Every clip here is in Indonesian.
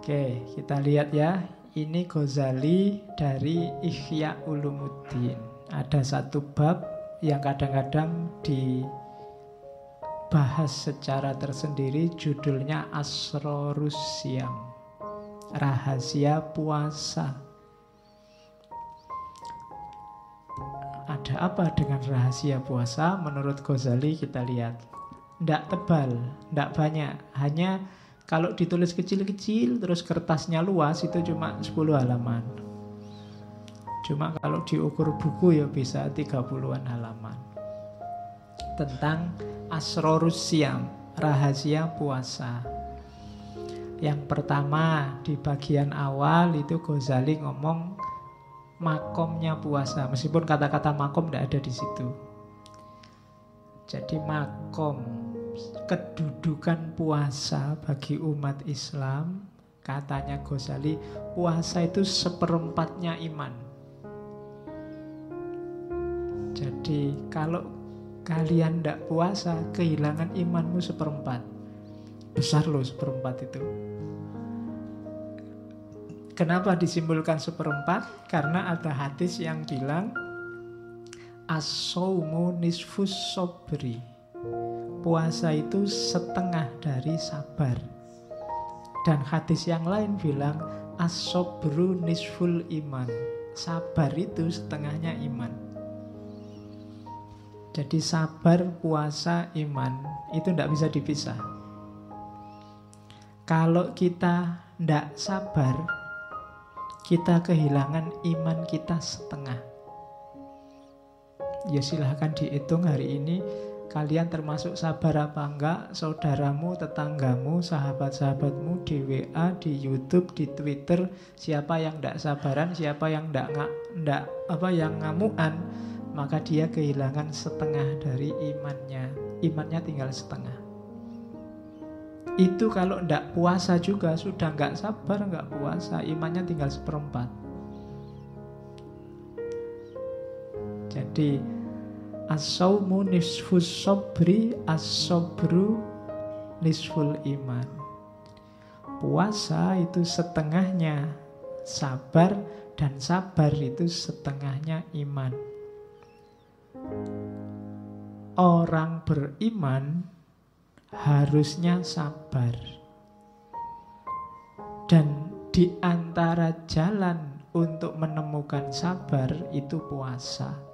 Oke, kita lihat ya. Ini Ghazali dari Ihya Ulumuddin. Ada satu bab yang kadang-kadang dibahas secara tersendiri judulnya Asrorus Siam. Rahasia puasa. Ada apa dengan rahasia puasa? Menurut Ghazali kita lihat. Tidak tebal, tidak banyak. Hanya kalau ditulis kecil-kecil terus kertasnya luas itu cuma 10 halaman. Cuma kalau diukur buku ya bisa 30-an halaman. Tentang Asrorus Siam, rahasia puasa. Yang pertama di bagian awal itu Ghazali ngomong makomnya puasa. Meskipun kata-kata makom tidak ada di situ. Jadi makom kedudukan puasa bagi umat Islam katanya Ghazali puasa itu seperempatnya iman. Jadi kalau kalian tidak puasa kehilangan imanmu seperempat. Besar loh seperempat itu. Kenapa disimpulkan seperempat? Karena ada hadis yang bilang as-saumu nisfus sobri puasa itu setengah dari sabar. Dan hadis yang lain bilang asobru nisful iman. Sabar itu setengahnya iman. Jadi sabar, puasa, iman itu tidak bisa dipisah. Kalau kita tidak sabar, kita kehilangan iman kita setengah. Ya silahkan dihitung hari ini Kalian termasuk sabar apa enggak? Saudaramu, tetanggamu, sahabat-sahabatmu di WA, di YouTube, di Twitter, siapa yang enggak sabaran, siapa yang enggak enggak apa yang ngamuan, maka dia kehilangan setengah dari imannya. Imannya tinggal setengah. Itu kalau enggak puasa juga sudah enggak sabar, enggak puasa, imannya tinggal seperempat. Jadi As-sawmu sobri As-sobru nisful iman. Puasa itu setengahnya sabar Dan sabar itu setengahnya iman. Orang beriman harusnya sabar. Dan di antara jalan untuk menemukan sabar itu puasa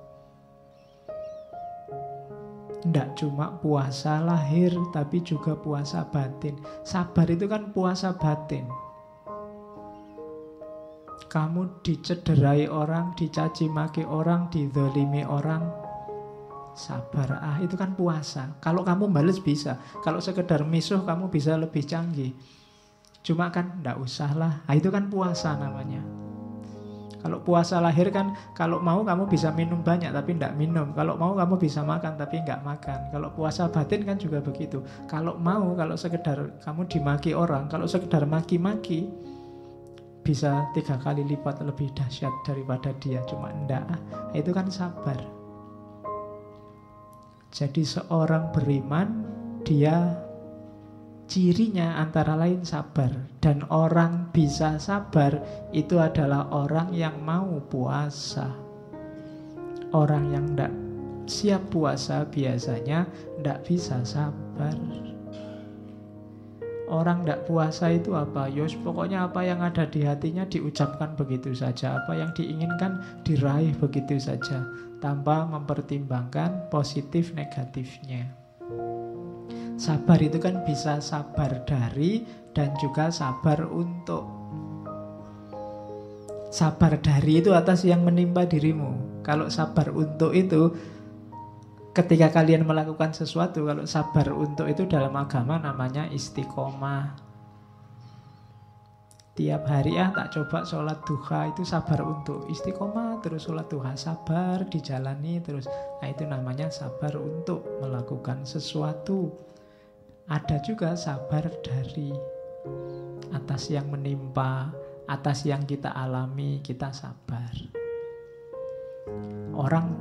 tidak cuma puasa lahir tapi juga puasa batin. Sabar itu kan puasa batin. Kamu dicederai orang, dicaci maki orang, didolimi orang, sabar. Ah itu kan puasa. Kalau kamu bales bisa. Kalau sekedar misuh kamu bisa lebih canggih. Cuma kan tidak usah lah. Ah, itu kan puasa namanya. Kalau puasa lahir kan kalau mau kamu bisa minum banyak tapi tidak minum. Kalau mau kamu bisa makan tapi nggak makan. Kalau puasa batin kan juga begitu. Kalau mau kalau sekedar kamu dimaki orang, kalau sekedar maki-maki bisa tiga kali lipat lebih dahsyat daripada dia cuma ndak. Itu kan sabar. Jadi seorang beriman dia Cirinya antara lain sabar. Dan orang bisa sabar Itu adalah orang yang mau puasa. Orang yang tidak siap puasa biasanya tidak bisa sabar. Orang tidak puasa itu apa? Yos pokoknya apa yang ada di hatinya diucapkan begitu saja. Apa yang diinginkan diraih begitu saja. Tanpa mempertimbangkan positif negatifnya Sabar itu kan bisa sabar dari dan juga sabar untuk. Sabar dari itu atas yang menimpa dirimu. Kalau sabar untuk itu ketika kalian melakukan sesuatu, kalau sabar untuk itu dalam agama namanya istiqomah. Tiap hari ah tak coba sholat duha itu sabar untuk istiqomah terus sholat duha sabar dijalani terus. Nah itu namanya sabar untuk melakukan sesuatu. Ada juga sabar dari atas yang menimpa, atas yang kita alami, kita sabar. Orang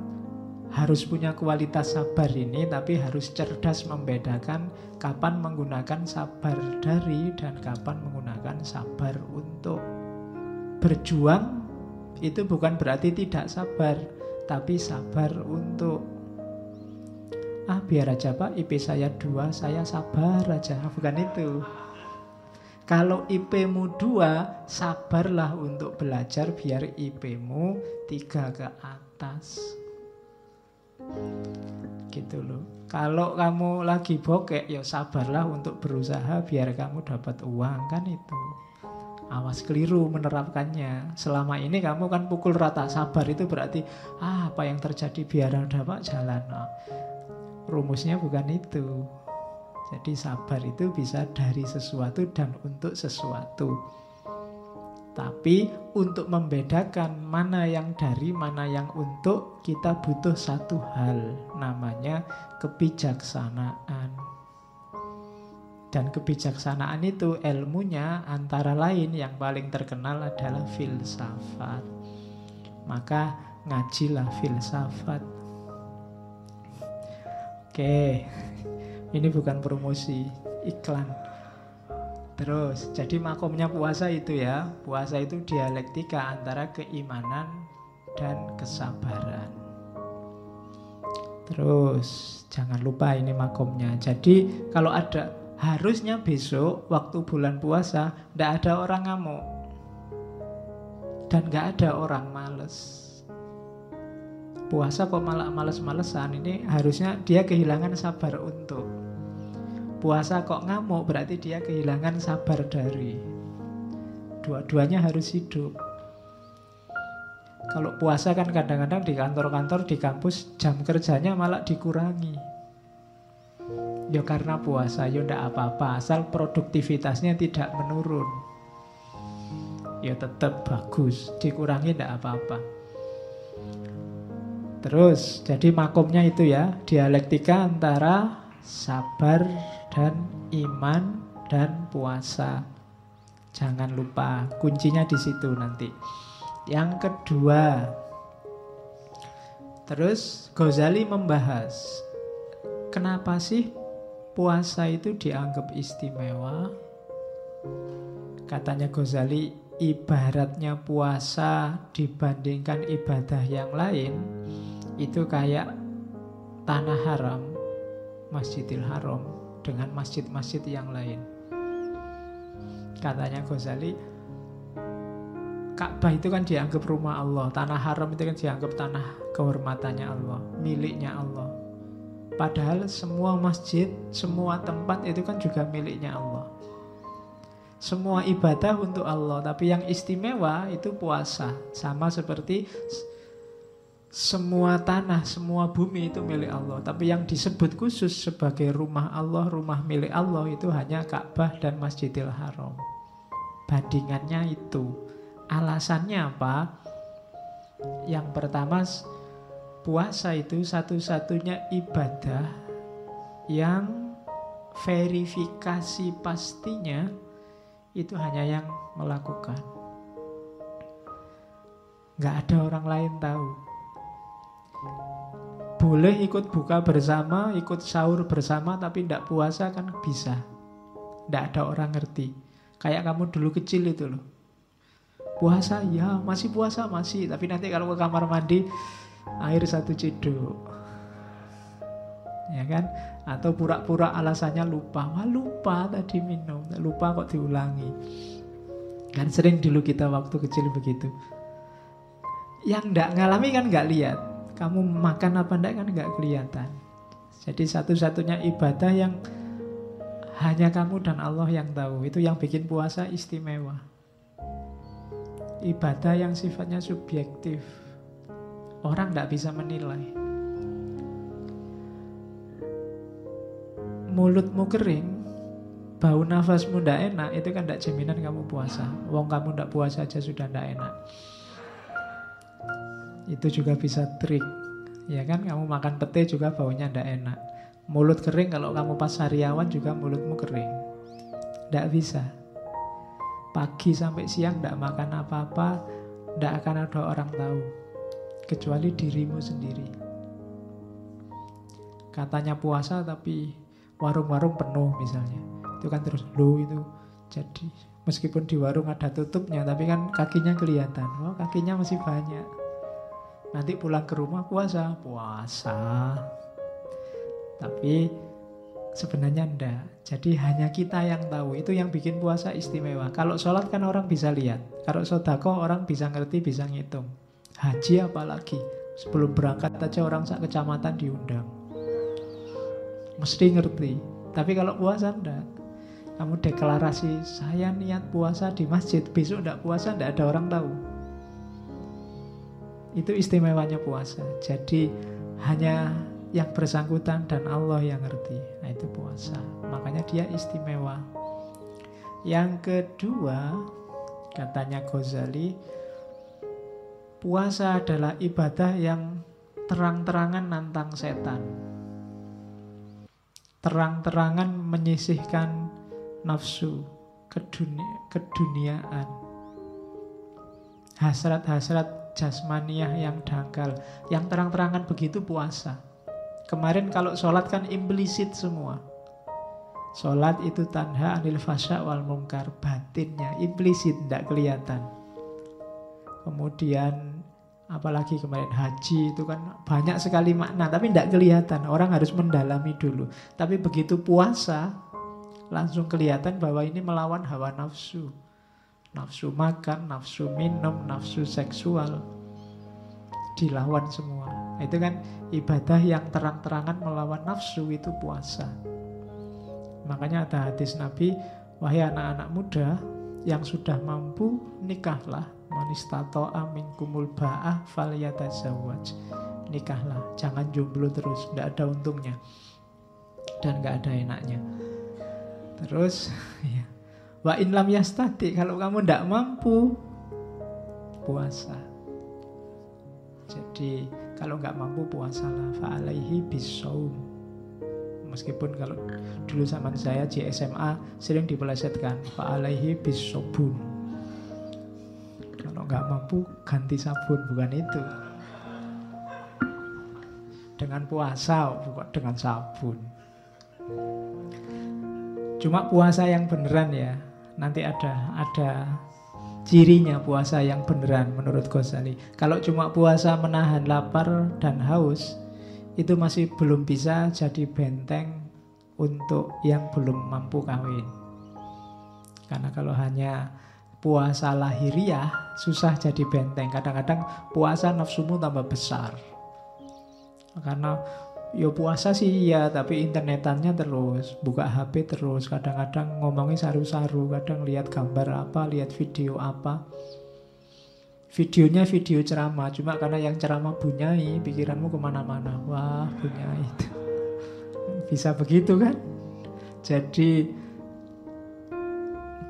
harus punya kualitas sabar ini tapi harus cerdas membedakan kapan menggunakan sabar dari dan kapan menggunakan sabar untuk berjuang itu bukan berarti tidak sabar tapi sabar untuk ah biar aja pak IP saya dua saya sabar aja bukan itu kalau IP-mu dua sabarlah untuk belajar biar IP-mu tiga ke atas Gitu loh. Kalau kamu lagi bokek, ya sabarlah untuk berusaha biar kamu dapat uang kan itu. Awas keliru menerapkannya. Selama ini kamu kan pukul rata sabar itu berarti ah apa yang terjadi biar dapat jalan. Nah, rumusnya bukan itu. Jadi sabar itu bisa dari sesuatu dan untuk sesuatu. Tapi untuk membedakan mana yang dari, mana yang untuk, kita butuh satu hal, namanya kebijaksanaan. Dan kebijaksanaan itu ilmunya antara lain yang paling terkenal adalah filsafat. Maka ngajilah filsafat. Oke, ini bukan promosi, iklan. Terus, jadi makomnya puasa itu ya. Puasa itu dialektika antara keimanan dan kesabaran. Terus, jangan lupa ini makomnya. Jadi, kalau ada harusnya besok waktu bulan puasa tidak ada orang ngamuk dan nggak ada orang males. Puasa kok malah males-malesan ini harusnya dia kehilangan sabar untuk puasa kok ngamuk berarti dia kehilangan sabar dari. Dua-duanya harus hidup. Kalau puasa kan kadang-kadang di kantor-kantor, di kampus jam kerjanya malah dikurangi. Ya karena puasa, ya ndak apa-apa, asal produktivitasnya tidak menurun. Ya tetap bagus, dikurangi ndak apa-apa. Terus, jadi makomnya itu ya, dialektika antara sabar dan iman dan puasa. Jangan lupa kuncinya di situ nanti. Yang kedua, terus Ghazali membahas kenapa sih puasa itu dianggap istimewa? Katanya Ghazali, ibaratnya puasa dibandingkan ibadah yang lain itu kayak tanah haram, Masjidil Haram dengan masjid-masjid yang lain. Katanya Ghazali, Ka'bah itu kan dianggap rumah Allah, tanah haram itu kan dianggap tanah kehormatannya Allah, miliknya Allah. Padahal semua masjid, semua tempat itu kan juga miliknya Allah. Semua ibadah untuk Allah, tapi yang istimewa itu puasa. Sama seperti semua tanah, semua bumi itu milik Allah. Tapi yang disebut khusus sebagai rumah Allah, rumah milik Allah itu hanya Ka'bah dan Masjidil Haram. Bandingannya itu. Alasannya apa? Yang pertama, puasa itu satu-satunya ibadah yang verifikasi pastinya itu hanya yang melakukan. Gak ada orang lain tahu boleh ikut buka bersama, ikut sahur bersama, tapi tidak puasa kan bisa. Tidak ada orang ngerti. Kayak kamu dulu kecil itu loh. Puasa, ya masih puasa, masih. Tapi nanti kalau ke kamar mandi, air satu ciduk. Ya kan? Atau pura-pura alasannya lupa. Wah lupa tadi minum. Lupa kok diulangi. Kan sering dulu kita waktu kecil begitu. Yang tidak ngalami kan nggak lihat kamu makan apa enggak kan nggak kelihatan. Jadi satu-satunya ibadah yang hanya kamu dan Allah yang tahu. Itu yang bikin puasa istimewa. Ibadah yang sifatnya subjektif. Orang tidak bisa menilai. Mulutmu kering, bau nafasmu tidak enak, itu kan tidak jaminan kamu puasa. Wong kamu tidak puasa aja sudah tidak enak. Itu juga bisa trik. Ya kan, kamu makan pete juga baunya ndak enak. Mulut kering kalau kamu pas sariawan juga mulutmu kering. Ndak bisa. Pagi sampai siang ndak makan apa-apa, ndak akan ada orang tahu. Kecuali dirimu sendiri. Katanya puasa tapi warung-warung penuh misalnya. Itu kan terus lu itu jadi meskipun di warung ada tutupnya tapi kan kakinya kelihatan. Oh, kakinya masih banyak. Nanti pulang ke rumah puasa, puasa. Tapi sebenarnya enggak. Jadi hanya kita yang tahu. Itu yang bikin puasa istimewa. Kalau sholat kan orang bisa lihat. Kalau sodako orang bisa ngerti, bisa ngitung. Haji apalagi. Sebelum berangkat aja orang sak kecamatan diundang. Mesti ngerti. Tapi kalau puasa enggak. Kamu deklarasi, saya niat puasa di masjid. Besok enggak puasa, enggak ada orang tahu. Itu istimewanya puasa. Jadi hanya yang bersangkutan dan Allah yang ngerti. Nah itu puasa. Makanya dia istimewa. Yang kedua, katanya Ghazali, puasa adalah ibadah yang terang-terangan nantang setan. Terang-terangan menyisihkan nafsu, kedunia, keduniaan. Hasrat-hasrat jasmaniah yang dangkal. Yang terang-terangan begitu puasa. Kemarin kalau sholat kan implisit semua. Sholat itu tanha anil fasya wal mungkar. Batinnya implisit, tidak kelihatan. Kemudian apalagi kemarin haji itu kan banyak sekali makna tapi tidak kelihatan orang harus mendalami dulu tapi begitu puasa langsung kelihatan bahwa ini melawan hawa nafsu nafsu makan nafsu minum nafsu seksual. Dilawan semua. Itu kan ibadah yang terang-terangan melawan nafsu itu puasa. Makanya ada hadis Nabi wahai anak-anak muda yang sudah mampu nikahlah. Manistato amin kumul ba'ah zawaj nikahlah. Jangan jomblo terus. Nggak ada untungnya. Dan nggak ada enaknya. Terus ya wa in lam yastati kalau kamu nggak mampu puasa. Jadi kalau nggak mampu puasalah fa'alaihi bisaum meskipun kalau dulu zaman saya di SMA sering dipelesetkan. Fa'alaihi bisobun nggak mampu ganti sabun. Bukan itu. Dengan puasa bukan dengan sabun? Cuma puasa yang beneran ya nanti ada ada cirinya puasa yang beneran menurut Ghazali kalau cuma puasa menahan lapar dan haus itu masih belum bisa jadi benteng untuk yang belum mampu kawin karena kalau hanya puasa lahiriah susah jadi benteng. Kadang-kadang puasa nafsumu tambah besar. Karena ya puasa sih iya, tapi internetannya terus, buka HP terus, kadang-kadang ngomongin saru-saru, kadang lihat gambar apa, lihat video apa. Videonya video ceramah, cuma karena yang ceramah bunyai, pikiranmu ke mana-mana. Wah, bunyai itu. Bisa begitu kan? Jadi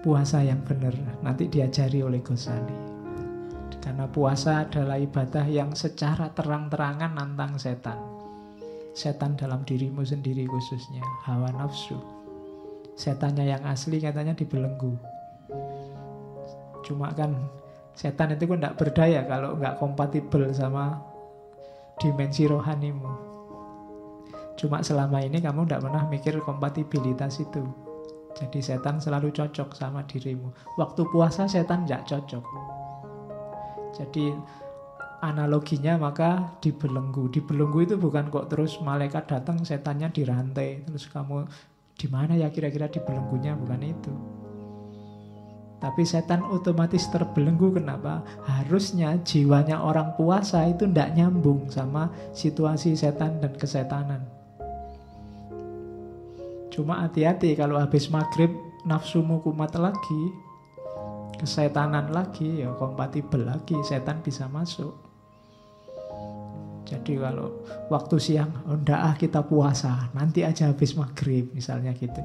puasa yang benar nanti diajari oleh Ghazali karena puasa adalah ibadah yang secara terang-terangan nantang setan setan dalam dirimu sendiri khususnya. Hawa nafsu. Setannya yang asli katanya dibelenggu cuma kan setan itu kan tidak berdaya kalau nggak kompatibel sama dimensi rohanimu. Cuma selama ini kamu tidak pernah mikir kompatibilitas itu. Jadi setan selalu cocok sama dirimu. Waktu puasa setan tidak cocok. Jadi analoginya maka dibelenggu. Dibelenggu itu bukan kok terus malaikat datang setannya dirantai. Terus kamu di mana ya kira-kira dibelenggunya bukan itu. Tapi setan otomatis terbelenggu kenapa? Harusnya jiwanya orang puasa itu tidak nyambung sama situasi setan dan kesetanan. Cuma hati-hati kalau habis maghrib nafsumu kumat lagi, kesetanan lagi, ya kompatibel lagi, setan bisa masuk. Jadi kalau waktu siang, oh ah kita puasa, nanti aja habis maghrib misalnya gitu.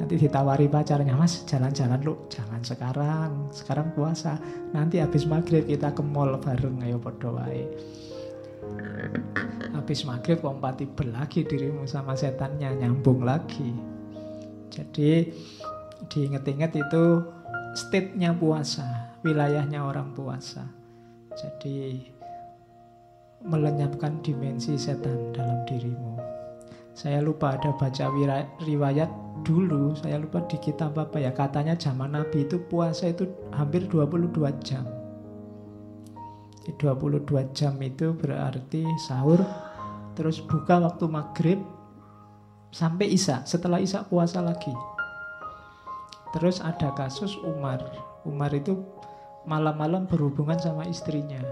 Nanti ditawari pacarnya, mas jalan-jalan lu, jangan sekarang, sekarang puasa. Nanti habis maghrib kita ke mall bareng, ayo podo Habis maghrib kompatibel lagi dirimu sama setannya, nyambung lagi. Jadi diinget-inget itu state-nya puasa, wilayahnya orang puasa. Jadi melenyapkan dimensi setan dalam dirimu. Saya lupa ada baca riwayat dulu, saya lupa di kitab apa ya, katanya zaman Nabi itu puasa itu hampir 22 jam. 22 jam itu berarti sahur, terus buka waktu maghrib sampai isya, setelah isya puasa lagi. Terus ada kasus Umar. Umar itu malam-malam berhubungan sama istrinya.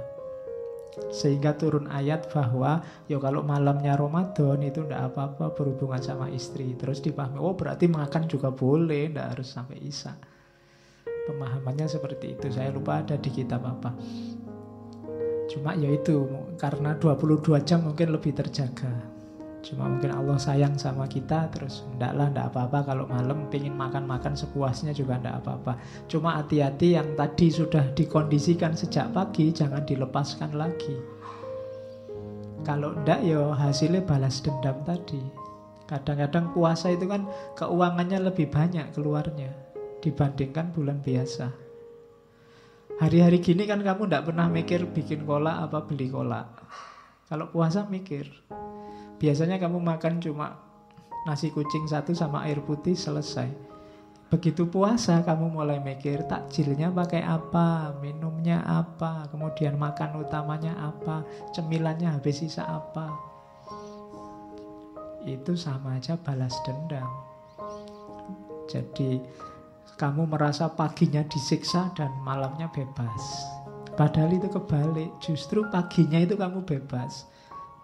Sehingga turun ayat bahwa ya kalau malamnya Ramadan itu ndak apa-apa berhubungan sama istri. Terus dipahami, oh berarti makan juga boleh, ndak harus sampai isya. Pemahamannya seperti itu. Saya lupa ada di kitab apa. Cuma ya itu karena 22 jam mungkin lebih terjaga. Cuma mungkin Allah sayang sama kita terus ndak lah ndak apa-apa kalau malam pingin makan-makan sepuasnya juga ndak apa-apa. Cuma hati-hati yang tadi sudah dikondisikan sejak pagi jangan dilepaskan lagi. Kalau ndak ya hasilnya balas dendam tadi. Kadang-kadang puasa itu kan keuangannya lebih banyak keluarnya dibandingkan bulan biasa. Hari-hari gini kan kamu ndak pernah mikir bikin kolak apa beli kolak. Kalau puasa mikir, Biasanya kamu makan cuma nasi kucing satu sama air putih selesai. Begitu puasa kamu mulai mikir takjilnya pakai apa, minumnya apa, kemudian makan utamanya apa, cemilannya habis sisa apa. Itu sama aja balas dendam. Jadi kamu merasa paginya disiksa dan malamnya bebas. Padahal itu kebalik, justru paginya itu kamu bebas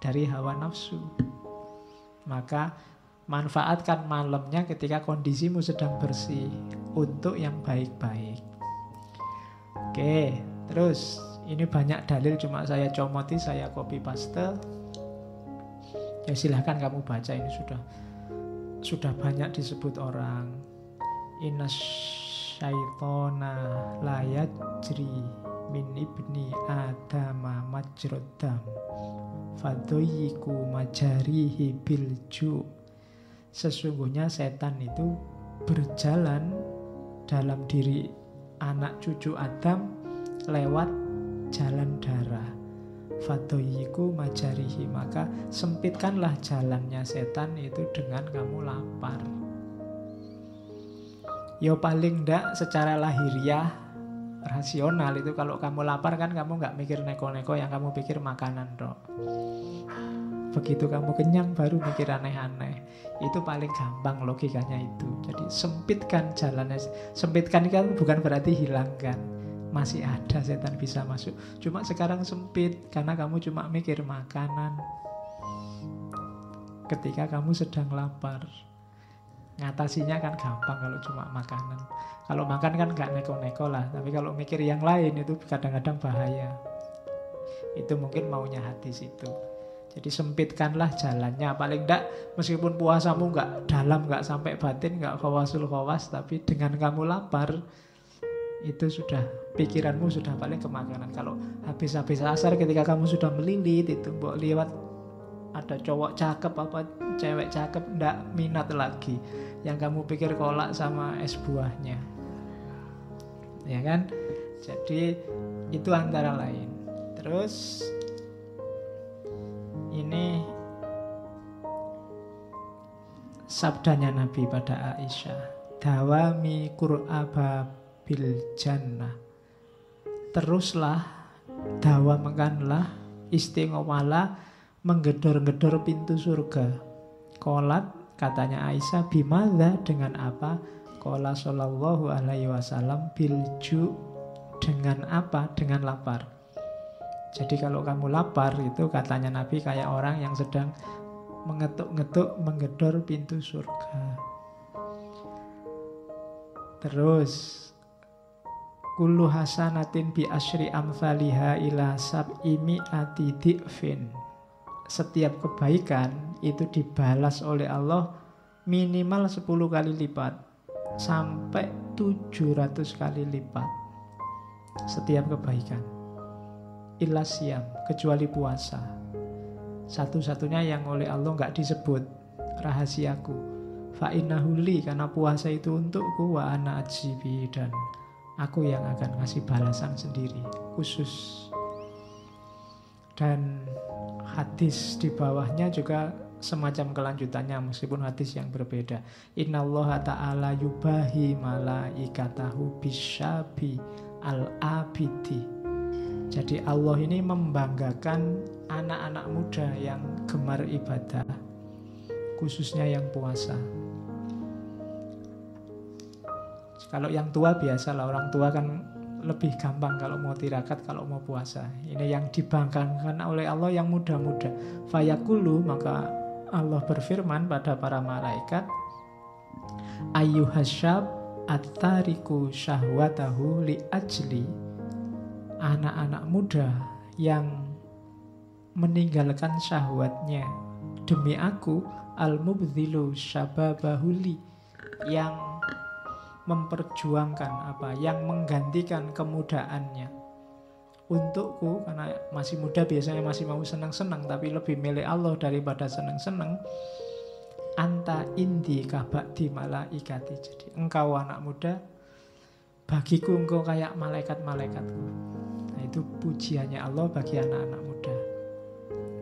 dari hawa nafsu. Maka manfaatkan malamnya ketika kondisimu sedang bersih untuk yang baik-baik. Oke, terus ini banyak dalil cuma saya comoti, saya copy paste. Ya silahkan kamu baca ini sudah sudah banyak disebut orang. Inas syaitona layat jri min ibni adama majrodam fadoyiku majarihi bilju Sesungguhnya setan itu berjalan dalam diri anak cucu Adam lewat jalan darah. Fadoyiku majarihi maka sempitkanlah jalannya setan itu dengan kamu lapar. Yo paling ndak secara lahiriah rasional itu. Kalau kamu lapar kan kamu nggak mikir neko-neko yang kamu pikir makanan dok begitu kamu kenyang baru mikir aneh-aneh. Itu paling gampang logikanya itu. Jadi sempitkan jalannya. Sempitkan kan bukan berarti hilangkan masih ada setan bisa masuk. Cuma sekarang sempit karena kamu cuma mikir makanan. Ketika kamu sedang lapar ngatasinya kan gampang kalau cuma makanan kalau makan kan nggak neko-neko lah, tapi kalau mikir yang lain itu kadang-kadang bahaya. Itu mungkin maunya hati situ. Jadi sempitkanlah jalannya. Paling enggak meskipun puasamu nggak dalam, nggak sampai batin, nggak kawasul kawas, tapi dengan kamu lapar, itu sudah pikiranmu sudah paling ke makanan. Kalau habis-habis asar ketika kamu sudah melilit itu, lewat ada cowok cakep apa cewek cakep ndak minat lagi yang kamu pikir kolak sama es buahnya ya kan? Jadi itu antara lain. Terus ini sabdanya Nabi pada Aisyah, dawami qur'aba bil jannah. Teruslah dawamkanlah istiqomalah menggedor-gedor pintu surga. Kolat katanya Aisyah bimadha dengan apa? Qala sallallahu alaihi wasallam bilju dengan apa? Dengan lapar. Jadi kalau kamu lapar itu katanya Nabi kayak orang yang sedang mengetuk-ngetuk menggedor pintu surga. Terus kullu hasanatin bi asri amthaliha ila sab'imi ati di'fin. Setiap kebaikan itu dibalas oleh Allah minimal 10 kali lipat sampai 700 kali lipat setiap kebaikan. Ilasiam, kecuali puasa. Satu-satunya yang oleh Allah nggak disebut rahasiaku. Fa'inahuli karena puasa itu untukku wa ana ajibi dan aku yang akan ngasih balasan sendiri khusus. Dan hadis di bawahnya juga semacam kelanjutannya meskipun hadis yang berbeda. Innallaha ta'ala yubahi malaikatahu bisyabi al-abidi. Jadi Allah ini membanggakan anak-anak muda yang gemar ibadah, khususnya yang puasa. Kalau yang tua biasa lah orang tua kan lebih gampang kalau mau tirakat, kalau mau puasa. Ini yang dibanggakan oleh Allah yang muda-muda. Fayakulu maka Allah berfirman pada para malaikat, Ayyuhasyab at-tariku syahwatahu li ajli anak-anak muda yang meninggalkan syahwatnya demi aku al-mubdhilu syababahuli yang memperjuangkan apa yang menggantikan kemudaannya. Untukku karena masih muda biasanya masih mau senang-senang tapi lebih milik Allah daripada senang-senang. Anta indi kabakti malaikati. Jadi engkau anak muda bagiku engkau kayak malaikat-malaikatku. Nah itu pujiannya Allah bagi anak-anak muda.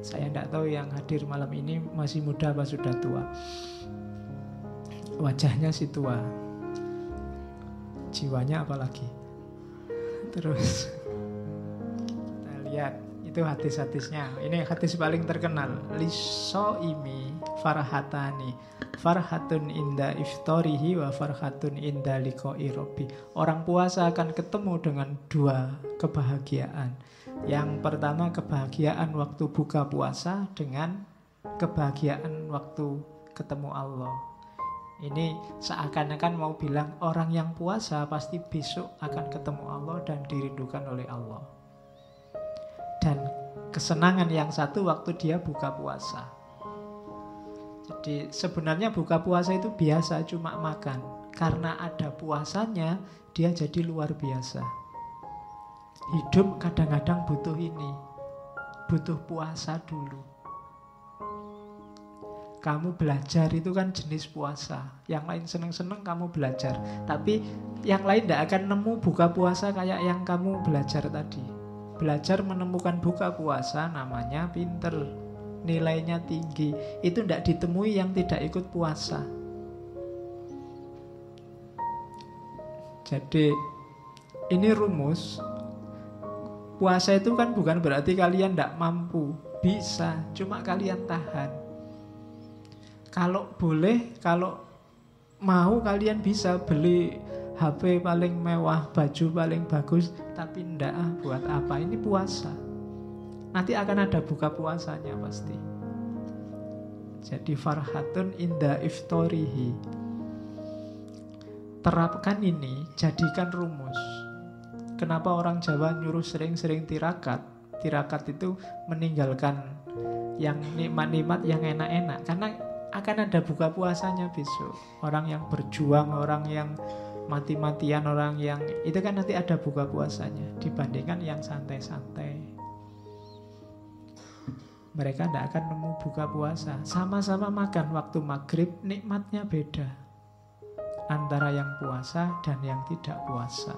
Saya tidak tahu yang hadir malam ini masih muda apa sudah tua. Wajahnya si tua jiwanya apalagi. Terus kita lihat itu hadis-hadisnya. Ini hadis paling terkenal. Liso imi farhatani farhatun inda iftorihi wa farhatun inda liqa'i rabbi. Orang puasa akan ketemu dengan dua kebahagiaan. Yang pertama kebahagiaan waktu buka puasa dengan kebahagiaan waktu ketemu Allah ini seakan-akan mau bilang orang yang puasa pasti besok akan ketemu Allah dan dirindukan oleh Allah. Dan kesenangan yang satu waktu dia buka puasa. Jadi sebenarnya buka puasa itu biasa cuma makan. Karena ada puasanya dia jadi luar biasa. Hidup kadang-kadang butuh ini. Butuh puasa dulu kamu belajar itu kan jenis puasa. Yang lain seneng-seneng kamu belajar. Tapi yang lain tidak akan nemu buka puasa kayak yang kamu belajar tadi. Belajar menemukan buka puasa namanya pinter. Nilainya tinggi. Itu tidak ditemui yang tidak ikut puasa. Jadi ini rumus. Puasa itu kan bukan berarti kalian tidak mampu. Bisa, cuma kalian tahan. Kalau boleh, kalau mau kalian bisa beli HP paling mewah, baju paling bagus, tapi ndak ah, buat apa? Ini puasa. Nanti akan ada buka puasanya pasti. Jadi farhatun inda iftorihi. Terapkan ini, jadikan rumus. Kenapa orang Jawa nyuruh sering-sering tirakat? Tirakat itu meninggalkan yang nikmat-nikmat yang enak-enak. Karena akan ada buka puasanya besok. Orang yang berjuang, orang yang mati-matian, orang yang itu kan nanti ada buka puasanya dibandingkan yang santai-santai. Mereka tidak akan nemu buka puasa. Sama-sama makan waktu maghrib, nikmatnya beda antara yang puasa dan yang tidak puasa.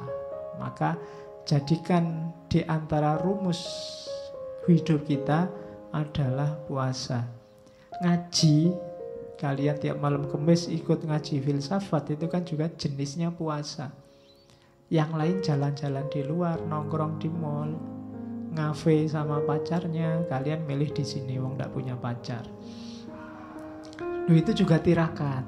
Maka jadikan di antara rumus hidup kita adalah puasa. Ngaji kalian tiap malam kemis ikut ngaji filsafat itu kan juga jenisnya puasa. Yang lain jalan-jalan di luar, nongkrong di mall, ngafe sama pacarnya, kalian milih di sini wong nggak punya pacar. Duh itu juga tirakat.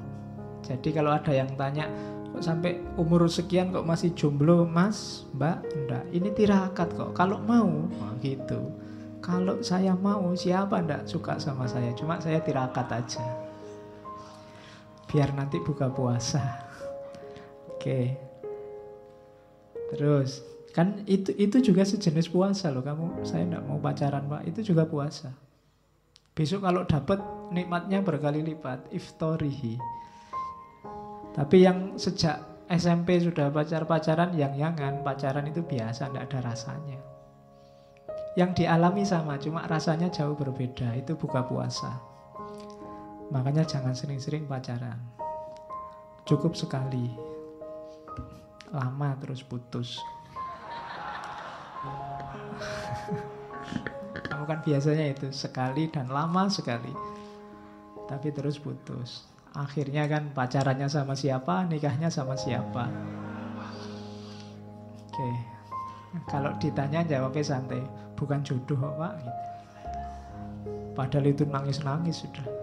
Jadi kalau ada yang tanya, kok sampai umur sekian kok masih jomblo, Mas, Mbak? Enggak, ini tirakat kok. Kalau mau, oh, gitu. Kalau saya mau, siapa ndak suka sama saya? Cuma saya tirakat aja biar nanti buka puasa. Oke. Terus kan itu itu juga sejenis puasa loh. Kamu saya tidak mau pacaran pak. Itu juga puasa. Besok kalau dapat nikmatnya berkali lipat. Iftorihi. Tapi yang sejak SMP sudah pacar-pacaran yang yangan pacaran itu biasa tidak ada rasanya. Yang dialami sama cuma rasanya jauh berbeda. Itu buka puasa Makanya jangan sering-sering pacaran. Cukup sekali. Lama terus putus. Kamu kan biasanya itu sekali dan lama sekali. tapi terus putus. Akhirnya kan pacarannya sama siapa, nikahnya sama siapa. Oke. Kalau ditanya jawabnya santai, bukan jodoh Pak. Padahal itu nangis-nangis sudah.